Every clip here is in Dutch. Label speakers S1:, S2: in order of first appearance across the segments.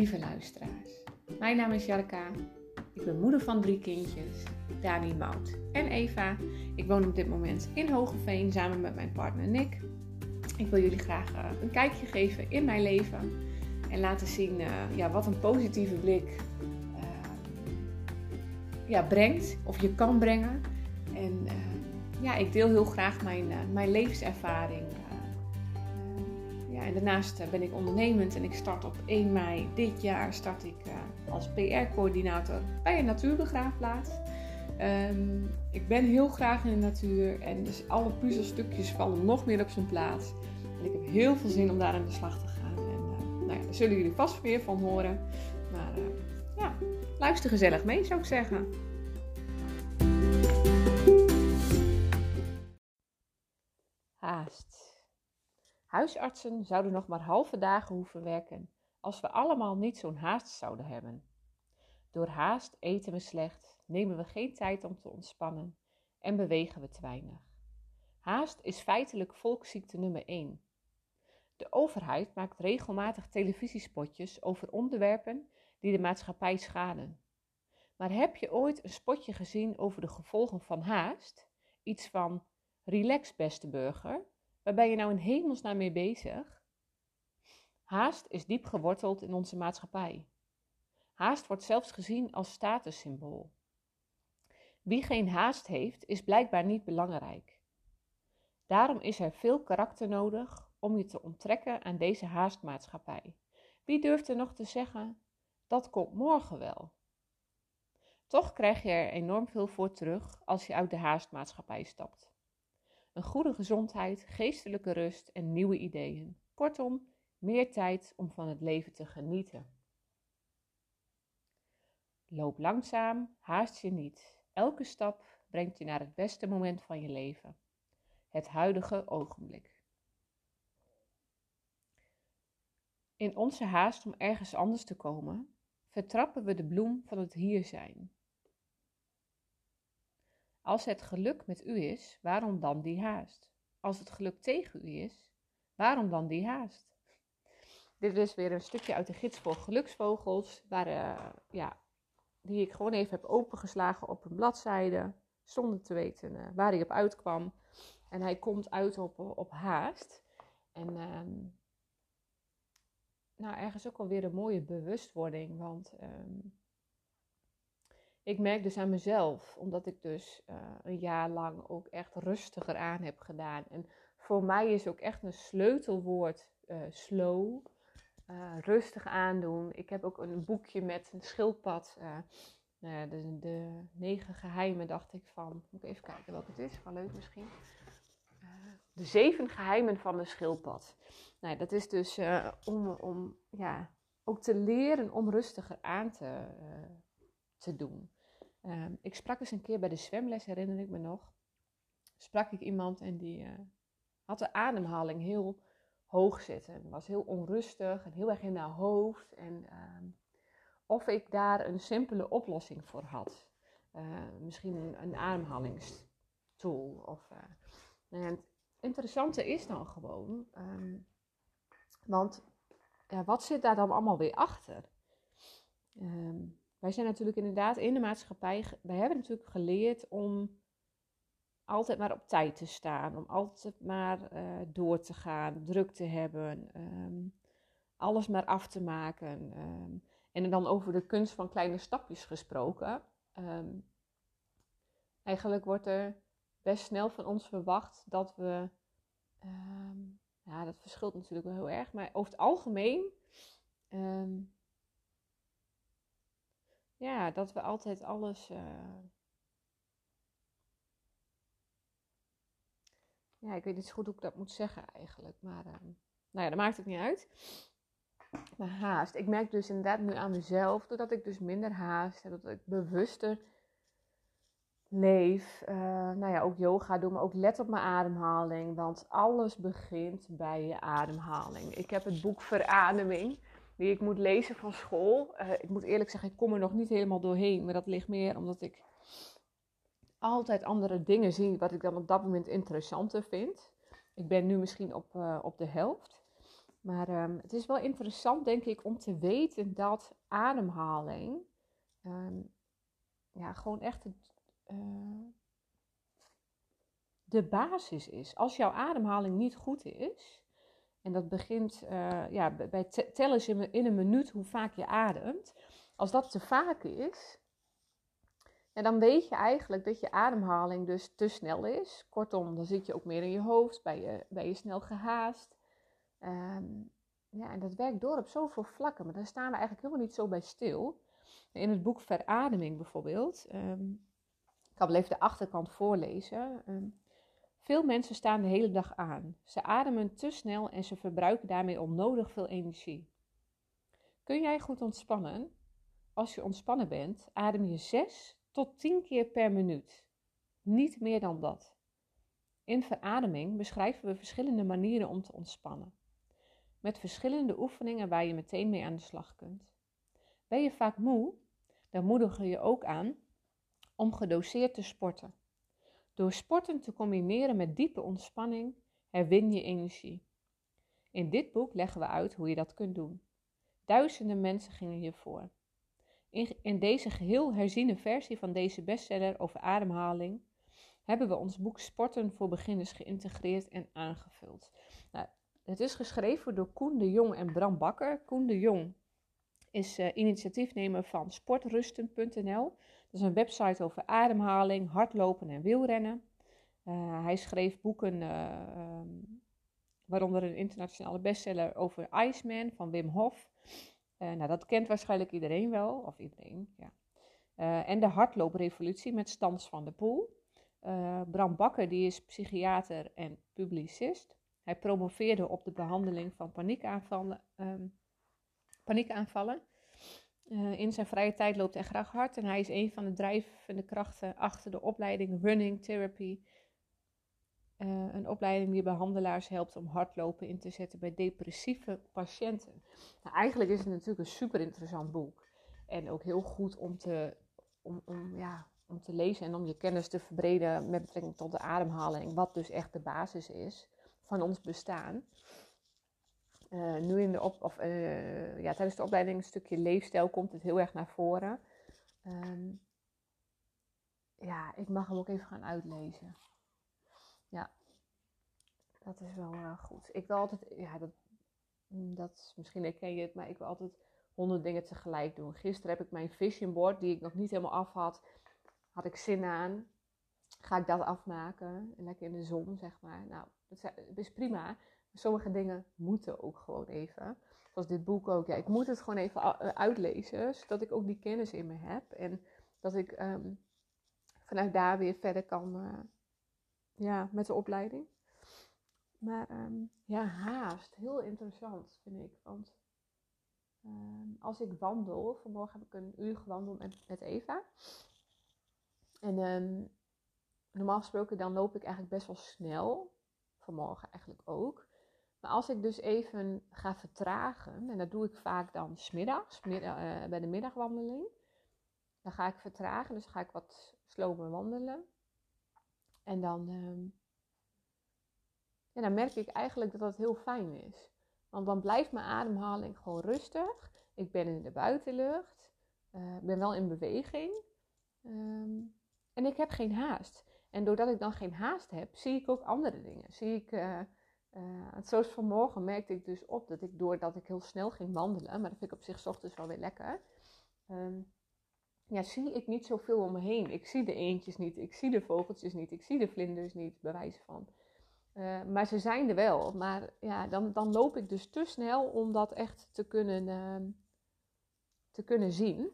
S1: lieve luisteraars. Mijn naam is Jarka. Ik ben moeder van drie kindjes, Dani, Mout en Eva. Ik woon op dit moment in Hogeveen samen met mijn partner Nick. Ik wil jullie graag eh, een kijkje geven in mijn leven en laten zien uh, ja, wat een positieve blik uh, ja, brengt of je kan brengen. En ja, ik deel heel graag mijn, mijn levenservaring en daarnaast eh, ben ik ondernemend en ik start op 1 mei dit jaar start ik uh, als PR-coördinator bij een natuurbegraafplaats. Um, ik ben heel graag in de natuur en dus alle puzzelstukjes vallen nog meer op zijn plaats. En ik heb heel veel zin om daar aan de slag te gaan. En uh, nou ja, daar zullen jullie vast meer van horen. Maar ja, luister gezellig mee zou ik zeggen. Haast. Huisartsen zouden nog maar halve dagen hoeven werken als we allemaal niet zo'n haast zouden hebben. Door haast eten we slecht, nemen we geen tijd om te ontspannen en bewegen we te weinig. Haast is feitelijk volksziekte nummer 1. De overheid maakt regelmatig televisiespotjes over onderwerpen die de maatschappij schaden. Maar heb je ooit een spotje gezien over de gevolgen van haast? Iets van relax beste burger Waar ben je nou in hemelsnaam mee bezig? Haast is diep geworteld in onze maatschappij. Haast wordt zelfs gezien als statussymbool. Wie geen haast heeft, is blijkbaar niet belangrijk. Daarom is er veel karakter nodig om je te onttrekken aan deze haastmaatschappij. Wie durft er nog te zeggen: dat komt morgen wel? Toch krijg je er enorm veel voor terug als je uit de haastmaatschappij stapt een goede gezondheid, geestelijke rust en nieuwe ideeën. Kortom, meer tijd om van het leven te genieten. Loop langzaam, haast je niet. Elke stap brengt je naar het beste moment van je leven. Het huidige ogenblik. In onze haast om ergens anders te komen, vertrappen we de bloem van het hier zijn. Als het geluk met u is, waarom dan die haast? Als het geluk tegen u is, waarom dan die haast? Dit is weer een stukje uit de gids voor geluksvogels, waar, uh, ja, die ik gewoon even heb opengeslagen op een bladzijde, zonder te weten uh, waar hij op uitkwam. En hij komt uit op, op haast. En uh, nou, ergens ook alweer een mooie bewustwording, want um, ik merk dus aan mezelf, omdat ik dus uh, een jaar lang ook echt rustiger aan heb gedaan. En voor mij is ook echt een sleutelwoord uh, slow. Uh, rustig aandoen. Ik heb ook een boekje met een schildpad. De, de, negen geheimen dacht ik van. Moet ik even kijken welke het is. Wel leuk misschien. de zeven geheimen van de schildpad. Nou, dat is dus om, om ja, ook te leren om rustiger aan te, te doen. Ehm, ik sprak eens een keer bij de zwemles, herinner ik me nog. Sprak ik iemand en die uh, had de ademhaling heel hoog zitten. Was heel onrustig en heel erg in haar hoofd. En uh, of ik daar een simpele oplossing voor had. Uh, misschien een, een ademhalingstool. Of, nou het interessante is dan gewoon, want ja, wat zit daar dan allemaal weer achter? Wij zijn natuurlijk inderdaad in de maatschappij, wij hebben natuurlijk geleerd om altijd maar op tijd te staan, om altijd maar uh, door te gaan, druk te hebben, um, alles maar af te maken. Um, en dan over de kunst van kleine stapjes gesproken. Um, eigenlijk wordt er best snel van ons verwacht dat we, ja, dat verschilt natuurlijk wel heel erg, maar over het algemeen ja, dat we altijd alles. Uh... Ja, ik weet niet zo goed hoe ik dat moet zeggen eigenlijk. Maar uh, nou ja, dat maakt het niet uit. Maar haast. Ik merk dus inderdaad nu aan mezelf, doordat ik dus minder haast heb, dat ik bewuster leef. Uh, nou ja, ook yoga doen, maar ook let op mijn ademhaling. Want alles begint bij je ademhaling. Ik heb het boek Verademing die ik moet lezen van school. Uh, ik moet eerlijk zeggen, ik kom er nog niet helemaal doorheen. Maar dat ligt meer omdat ik altijd andere dingen zie wat ik dan op dat moment interessanter vind. Ik ben nu misschien op, uh, op de helft. Maar ehm, het is wel interessant, denk ik, om te weten dat ademhaling ehm, ja, gewoon echt het, uh, de basis is. Als jouw ademhaling niet goed is, en dat begint uh, ja, bij tellen in, een minuut hoe vaak je ademt. Als dat te vaak is, dan weet je eigenlijk dat je ademhaling dus te snel is. Kortom, dan zit je ook meer in je hoofd, ben je, snel gehaast. Um, ja, en dat werkt door op zoveel vlakken, maar daar staan we eigenlijk helemaal niet zo bij stil. In het boek Verademing bijvoorbeeld, um, ik kan wel even de achterkant voorlezen. Um, veel mensen staan de hele dag aan. Ze ademen te snel en ze verbruiken daarmee onnodig veel energie. Kun jij goed ontspannen? Als je ontspannen bent, adem je 6 tot 10 keer per minuut. Niet meer dan dat. In verademing beschrijven we verschillende manieren om te ontspannen. Met verschillende oefeningen waar je meteen mee aan de slag kunt. Ben je vaak moe? Dan moedigen je ook aan om gedoseerd te sporten. Door sporten te combineren met diepe ontspanning herwin je energie. In dit boek leggen we uit hoe je dat kunt doen. Duizenden mensen gingen hiervoor. In, in deze geheel herziene versie van deze bestseller over ademhaling hebben we ons boek Sporten voor Beginners geïntegreerd en aangevuld. Nou, het is geschreven door Koen de Jong en Bram Bakker. Koen de Jong is uh, initiatiefnemer van sportrusten.nl. Dat is een website over ademhaling, hardlopen en wielrennen. Uh, hij schreef boeken, uh, um, waaronder een internationale bestseller over Iceman van Wim Hof. Uh, nou, dat kent waarschijnlijk iedereen wel, of iedereen, ja. en de hardlooprevolutie met Stans van de Poel. Bram Bakker die is psychiater en publicist. Hij promoveerde op de behandeling van paniekaanvallen. Um, paniekaanvallen. Uh, in zijn vrije tijd loopt hij graag hard en hij is een van de drijvende krachten achter de opleiding Running Therapy. Uh, een opleiding die behandelaars helpt om hardlopen in te zetten bij depressieve patiënten. Nou, eigenlijk is het natuurlijk een super interessant boek. En ook heel goed om te, om, om, ja, om te lezen en om je kennis te verbreden met betrekking tot de ademhaling. Wat dus echt de basis is van ons bestaan. Uh, nu in de op, of, uh, ja, tijdens de opleiding een stukje leefstijl komt het heel erg naar voren. Um, ja, ik mag hem ook even gaan uitlezen. Ja, dat is wel uh, goed. Ik wil altijd, ja, dat, mm, dat misschien herken je het, maar ik wil altijd honderd dingen tegelijk doen. Gisteren heb ik mijn vision board, die ik nog niet helemaal af had, had ik zin aan. Ga ik dat afmaken en lekker in de zon, zeg maar. Nou, dat is prima. Sommige dingen moeten ook gewoon even. Zoals dit boek ook. Ja, ik moet het gewoon even eh, uitlezen, zodat ik ook die kennis in me heb. En dat ik um, vanuit daar weer verder kan uh, ja, met de opleiding. Maar um, ja, haast. Heel interessant vind ik. Want um, als ik wandel, vanmorgen heb ik een uur gewandeld met, met Eva. En normaal gesproken dan loop ik eigenlijk best wel snel. Vanmorgen eigenlijk ook. Maar als ik dus even ga vertragen, en dat doe ik vaak dan smiddags, middag, uh, bij de middagwandeling, dan ga ik vertragen, dus ga ik wat slomer wandelen. En dan, uh, ja, dan merk ik eigenlijk dat dat heel fijn is. Want dan blijft mijn ademhaling gewoon rustig. Ik ben in de buitenlucht. Uh, ik ben wel in beweging. Um, en ik heb geen haast. En doordat ik dan geen haast heb, zie ik ook andere dingen. Zie ik uh, uh, zoals vanmorgen merkte ik dus op dat ik doordat ik heel snel ging wandelen, maar dat vind ik op zich ochtends wel weer lekker, um, ja, zie ik niet zoveel om me heen. Ik zie de eendjes niet, ik zie de vogeltjes niet, ik zie de vlinders niet, bewijs van. Uh, maar ze zijn er wel. Maar ja, dan, dan loop ik dus te snel om dat echt te kunnen, uh, te kunnen zien.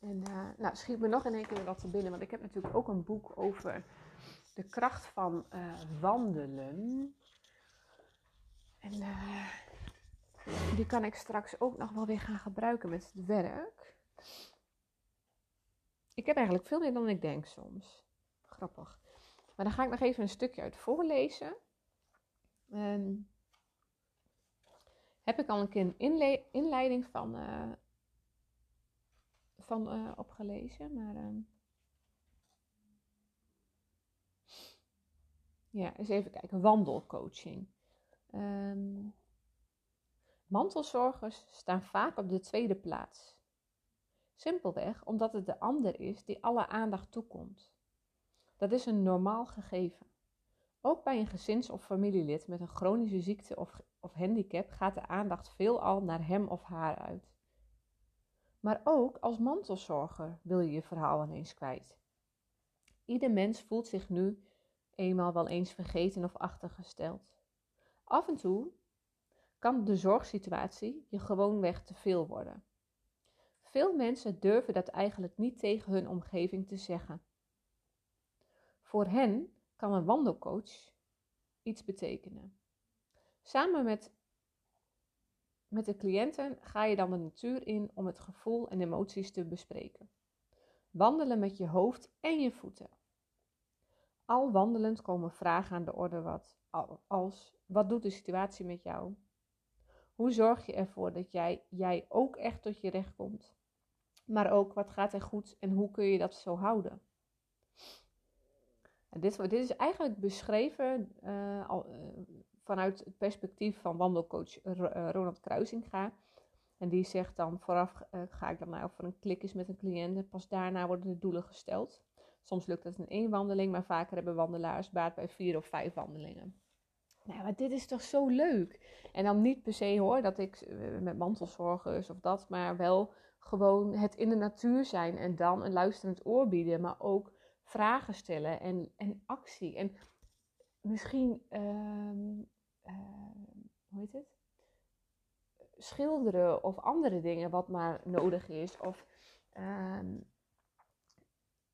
S1: En uh, nou, schiet me nog in één keer wat te binnen, want ik heb natuurlijk ook een boek over de kracht van wandelen. En uh, die kan ik straks ook nog wel weer gaan gebruiken met het werk. Ik heb eigenlijk veel meer dan ik denk soms. Grappig. Maar dan ga ik nog even een stukje uit voorlezen. Um, heb ik al een keer een inleiding van, uh, van uh, opgelezen. Maar um, ja, eens even kijken. Wandelcoaching. Um, Mantelzorgers staan vaak op de tweede plaats. Simpelweg omdat het de ander is die alle aandacht toekomt. Dat is een normaal gegeven. Ook bij een gezins- of familielid met een chronische ziekte of, of handicap gaat de aandacht veelal naar hem of haar uit. Maar ook als mantelzorger wil je je verhaal ineens kwijt. Ieder mens voelt zich nu eenmaal wel eens vergeten of achtergesteld. Af en toe kan de zorgsituatie je gewoonweg te veel worden. Veel mensen durven dat eigenlijk niet tegen hun omgeving te zeggen. Voor hen kan een wandelcoach iets betekenen. Samen met, met de cliënten ga je dan de natuur in om het gevoel en emoties te bespreken. Wandelen met je hoofd en je voeten. Al wandelend komen vragen aan de orde wat, als wat doet de situatie met jou? Hoe zorg je ervoor dat jij, jij ook echt tot je recht komt? Maar ook wat gaat er goed en hoe kun je dat zo houden? En dit, dit is eigenlijk beschreven uh, al, uh, vanuit het perspectief van wandelcoach uh, Ronald Kruisinga. En die zegt dan vooraf ga ik dan nou voor een klik is met een cliënt en pas daarna worden de doelen gesteld. Soms lukt dat in één wandeling, maar vaker hebben wandelaars baat bij vier of vijf wandelingen. Nou, maar dit is toch zo leuk. En dan niet per se hoor dat ik met mantelzorgers of dat, maar wel gewoon het in de natuur zijn en dan een luisterend oor bieden, maar ook vragen stellen en, en actie. En misschien, uh, uh, hoe heet het? Schilderen of andere dingen wat maar nodig is. Of, uh,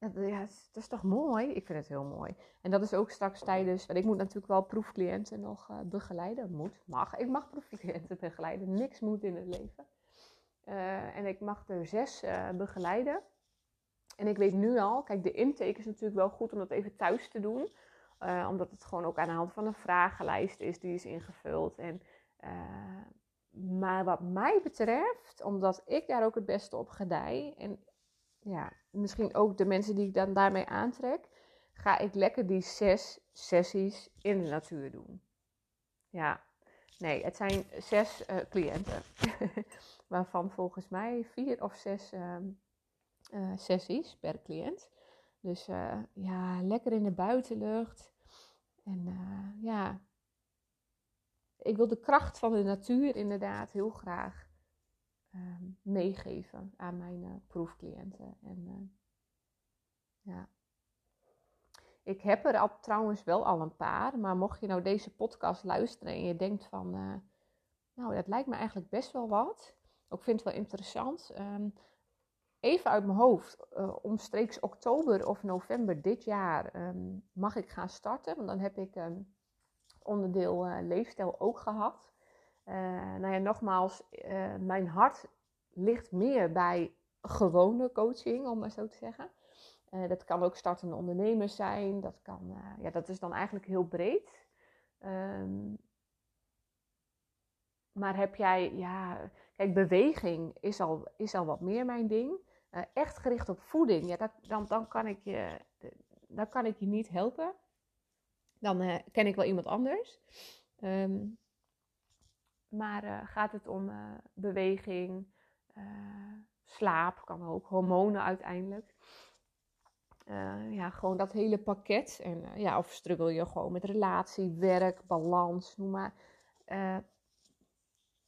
S1: ja, het is toch mooi? Ik vind het heel mooi. En dat is ook straks tijdens, want ik moet natuurlijk wel proefcliënten nog uh, begeleiden. Moet, mag. Ik mag proefcliënten begeleiden. Niks moet in het leven. Uh, en ik mag er zes uh, begeleiden. En ik weet nu al, kijk, de intake is natuurlijk wel goed om dat even thuis te doen. Omdat het gewoon ook aan de hand van een vragenlijst is die is ingevuld. En, maar wat mij betreft, omdat ik daar ook het beste op gedij. En ja, misschien ook de mensen die ik dan daarmee aantrek. Ga ik lekker die zes sessies in de natuur doen. Ja, nee, het zijn zes uh, cliënten. waarvan volgens mij vier of zes uh, sessies per cliënt. Dus uh, ja, lekker in de buitenlucht. En ja, ik wil de kracht van de natuur inderdaad heel graag ehm, meegeven aan mijn proefcliënten. En ja. Ik heb er al, trouwens wel al een paar, maar mocht je nou deze podcast luisteren en je denkt van, nou dat lijkt me eigenlijk best wel wat. Ik vind het wel interessant. Um, even uit mijn hoofd, uh, omstreeks oktober of november dit jaar um, mag ik gaan starten. Want dan heb ik um, onderdeel uh, leefstijl ook gehad. Uh, nou ja, nogmaals, mijn hart ligt meer bij gewone coaching, om maar zo te zeggen. dat kan ook startende ondernemers zijn. Dat, kan, ja, dat is dan eigenlijk heel breed. Um, maar heb jij, ja, kijk, beweging is al, is al wat meer mijn ding. Echt gericht op voeding, ja, dat, dan, dan, kan ik je, dan kan ik je niet helpen. Dan ken ik wel iemand anders. Um, maar uh, gaat het om beweging, slaap, kan ook, hormonen uiteindelijk. ja, gewoon dat hele pakket. En ja, of struggle je gewoon met relatie, werk, balans, noem maar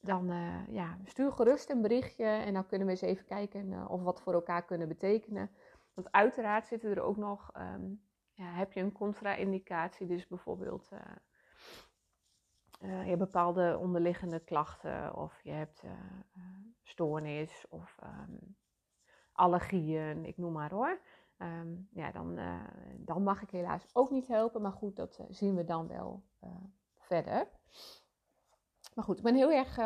S1: dan ja, stuur gerust een berichtje en dan kunnen we eens even kijken of wat voor elkaar kunnen betekenen. Want uiteraard zitten er ook nog, um, ja, heb je een contra-indicatie, dus bijvoorbeeld uh, je hebt bepaalde onderliggende klachten of je hebt stoornis of um, allergieën, ik noem maar hoor. Um, ja, dan, dan mag ik helaas ook niet helpen, maar goed, dat zien we dan wel verder. Maar goed, ik ben heel erg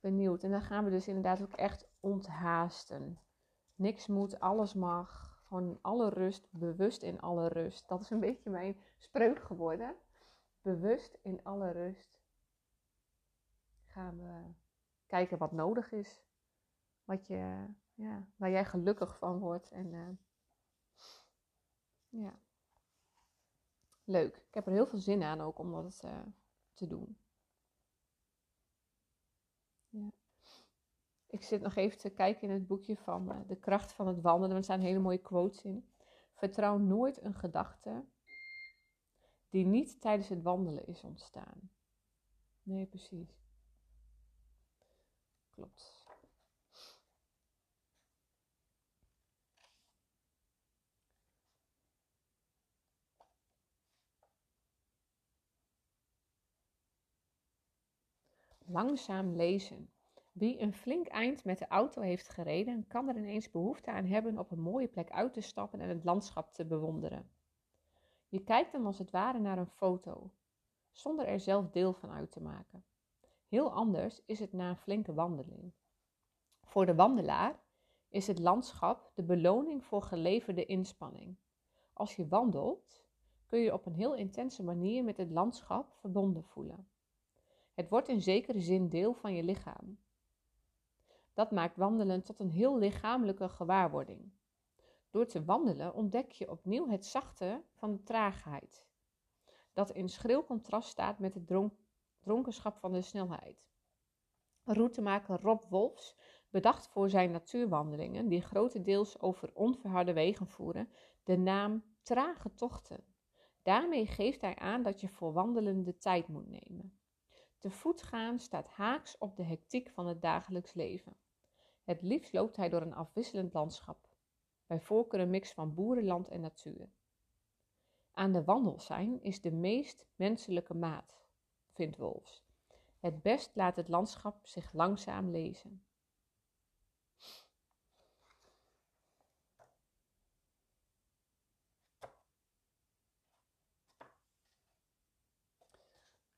S1: benieuwd. En dan gaan we dus inderdaad ook echt onthaasten. Niks moet, alles mag. Gewoon alle rust, bewust in alle rust. Dat is een beetje mijn spreuk geworden. Bewust in alle rust gaan we kijken wat nodig is. Wat je, ja, waar jij gelukkig van wordt. En uh, ja, leuk. Ik heb er heel veel zin aan ook om dat uh, te doen. Ja. Ik zit nog even te kijken in het boekje van uh, De kracht van het wandelen. Er staan hele mooie quotes in. Vertrouw nooit een gedachte die niet tijdens het wandelen is ontstaan. Nee, precies. Klopt. Langzaam lezen. Wie een flink eind met de auto heeft gereden, kan er ineens behoefte aan hebben op een mooie plek uit te stappen en het landschap te bewonderen. Je kijkt dan als het ware naar een foto, zonder er zelf deel van uit te maken. Heel anders is het na een flinke wandeling. Voor de wandelaar is het landschap de beloning voor geleverde inspanning. Als je wandelt, kun je op een heel intense manier met het landschap verbonden voelen. Het wordt in zekere zin deel van je lichaam. Dat maakt wandelen tot een heel lichamelijke gewaarwording. Door te wandelen ontdek je opnieuw het zachte van de traagheid, dat in schril contrast staat met het dronk dronkenschap van de snelheid. Routemaker Rob Wolfs bedacht voor zijn natuurwandelingen, die grotendeels over onverharde wegen voeren, de naam trage tochten. Daarmee geeft hij aan dat je voor wandelen de tijd moet nemen. Te voet gaan staat haaks op de hectiek van het dagelijks leven. Het liefst loopt hij door een afwisselend landschap, bij voorkeur een mix van boerenland en natuur. Aan de wandel zijn is de meest menselijke maat, vindt Wolfs. Het best laat het landschap zich langzaam lezen.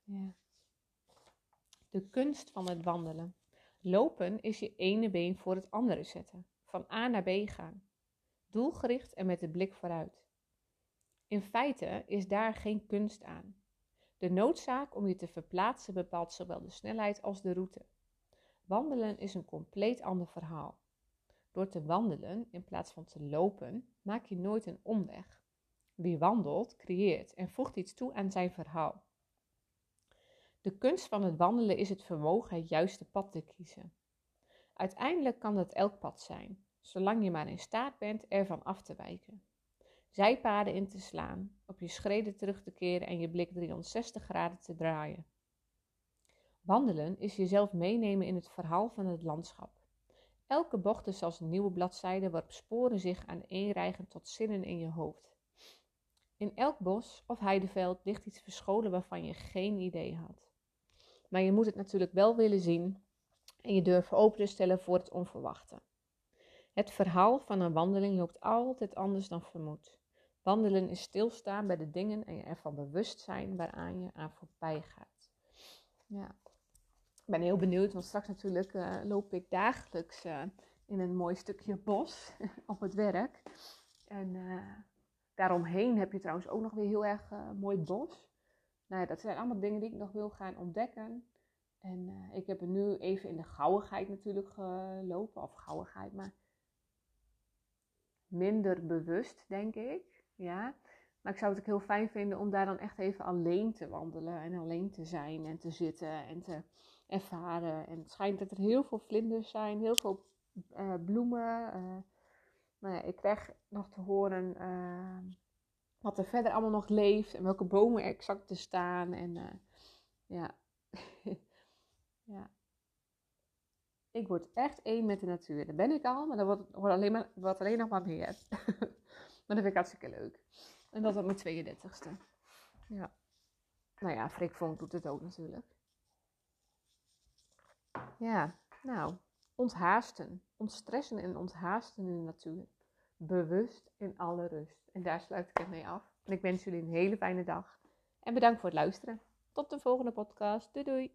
S1: Ja. De kunst van het wandelen. Lopen is je ene been voor het andere zetten, van A naar B gaan, doelgericht en met de blik vooruit. In feite is daar geen kunst aan. De noodzaak om je te verplaatsen bepaalt zowel de snelheid als de route. Wandelen is een compleet ander verhaal. Door te wandelen in plaats van te lopen, maak je nooit een omweg. Wie wandelt, creëert en voegt iets toe aan zijn verhaal. De kunst van het wandelen is het vermogen het juiste pad te kiezen. Uiteindelijk kan dat elk pad zijn, zolang je maar in staat bent ervan af te wijken. Zijpaden in te slaan, op je schreden terug te keren en je blik 360 graden te draaien. Wandelen is jezelf meenemen in het verhaal van het landschap. Elke bocht is als een nieuwe bladzijde waarop sporen zich aan eenrijgen tot zinnen in je hoofd. In elk bos of heideveld ligt iets verscholen waarvan je geen idee had. Maar je moet het natuurlijk wel willen zien en je durven open te stellen voor het onverwachte. Het verhaal van een wandeling loopt altijd anders dan vermoed. Wandelen is stilstaan bij de dingen en je ervan bewust zijn waaraan je aan voorbij gaat. Ja, ik ben heel benieuwd, want straks natuurlijk uh, loop ik dagelijks uh, in een mooi stukje bos op het werk. En uh, daaromheen heb je trouwens ook nog weer heel erg mooi bos. Nou ja, dat zijn allemaal dingen die ik nog wil gaan ontdekken. En ik heb er nu even in de gauwigheid natuurlijk gelopen, of gauwigheid, maar minder bewust, denk ik. Ja. Maar ik zou het ook heel fijn vinden om daar dan echt even alleen te wandelen en alleen te zijn en te zitten en te ervaren. En het schijnt dat er heel veel vlinders zijn, heel veel uh, bloemen. Uh, nou ja, ik krijg nog te horen uh, wat er verder allemaal nog leeft en welke bomen er exact te staan. En ja. ja. Ik word echt één met de natuur. Dat ben ik al, maar dat wordt, wordt alleen, maar, wordt alleen nog maar meer. maar dat vind ik hartstikke leuk. En dat op mijn 32ste. Ja. Nou ja, Frik doet het ook natuurlijk. Ja, nou, onthaasten. Ontstressen en onthaasten in de natuur. Bewust in alle rust. En daar sluit ik het mee af. En ik wens jullie een hele fijne dag. En bedankt voor het luisteren. Tot de volgende podcast. Doei doei.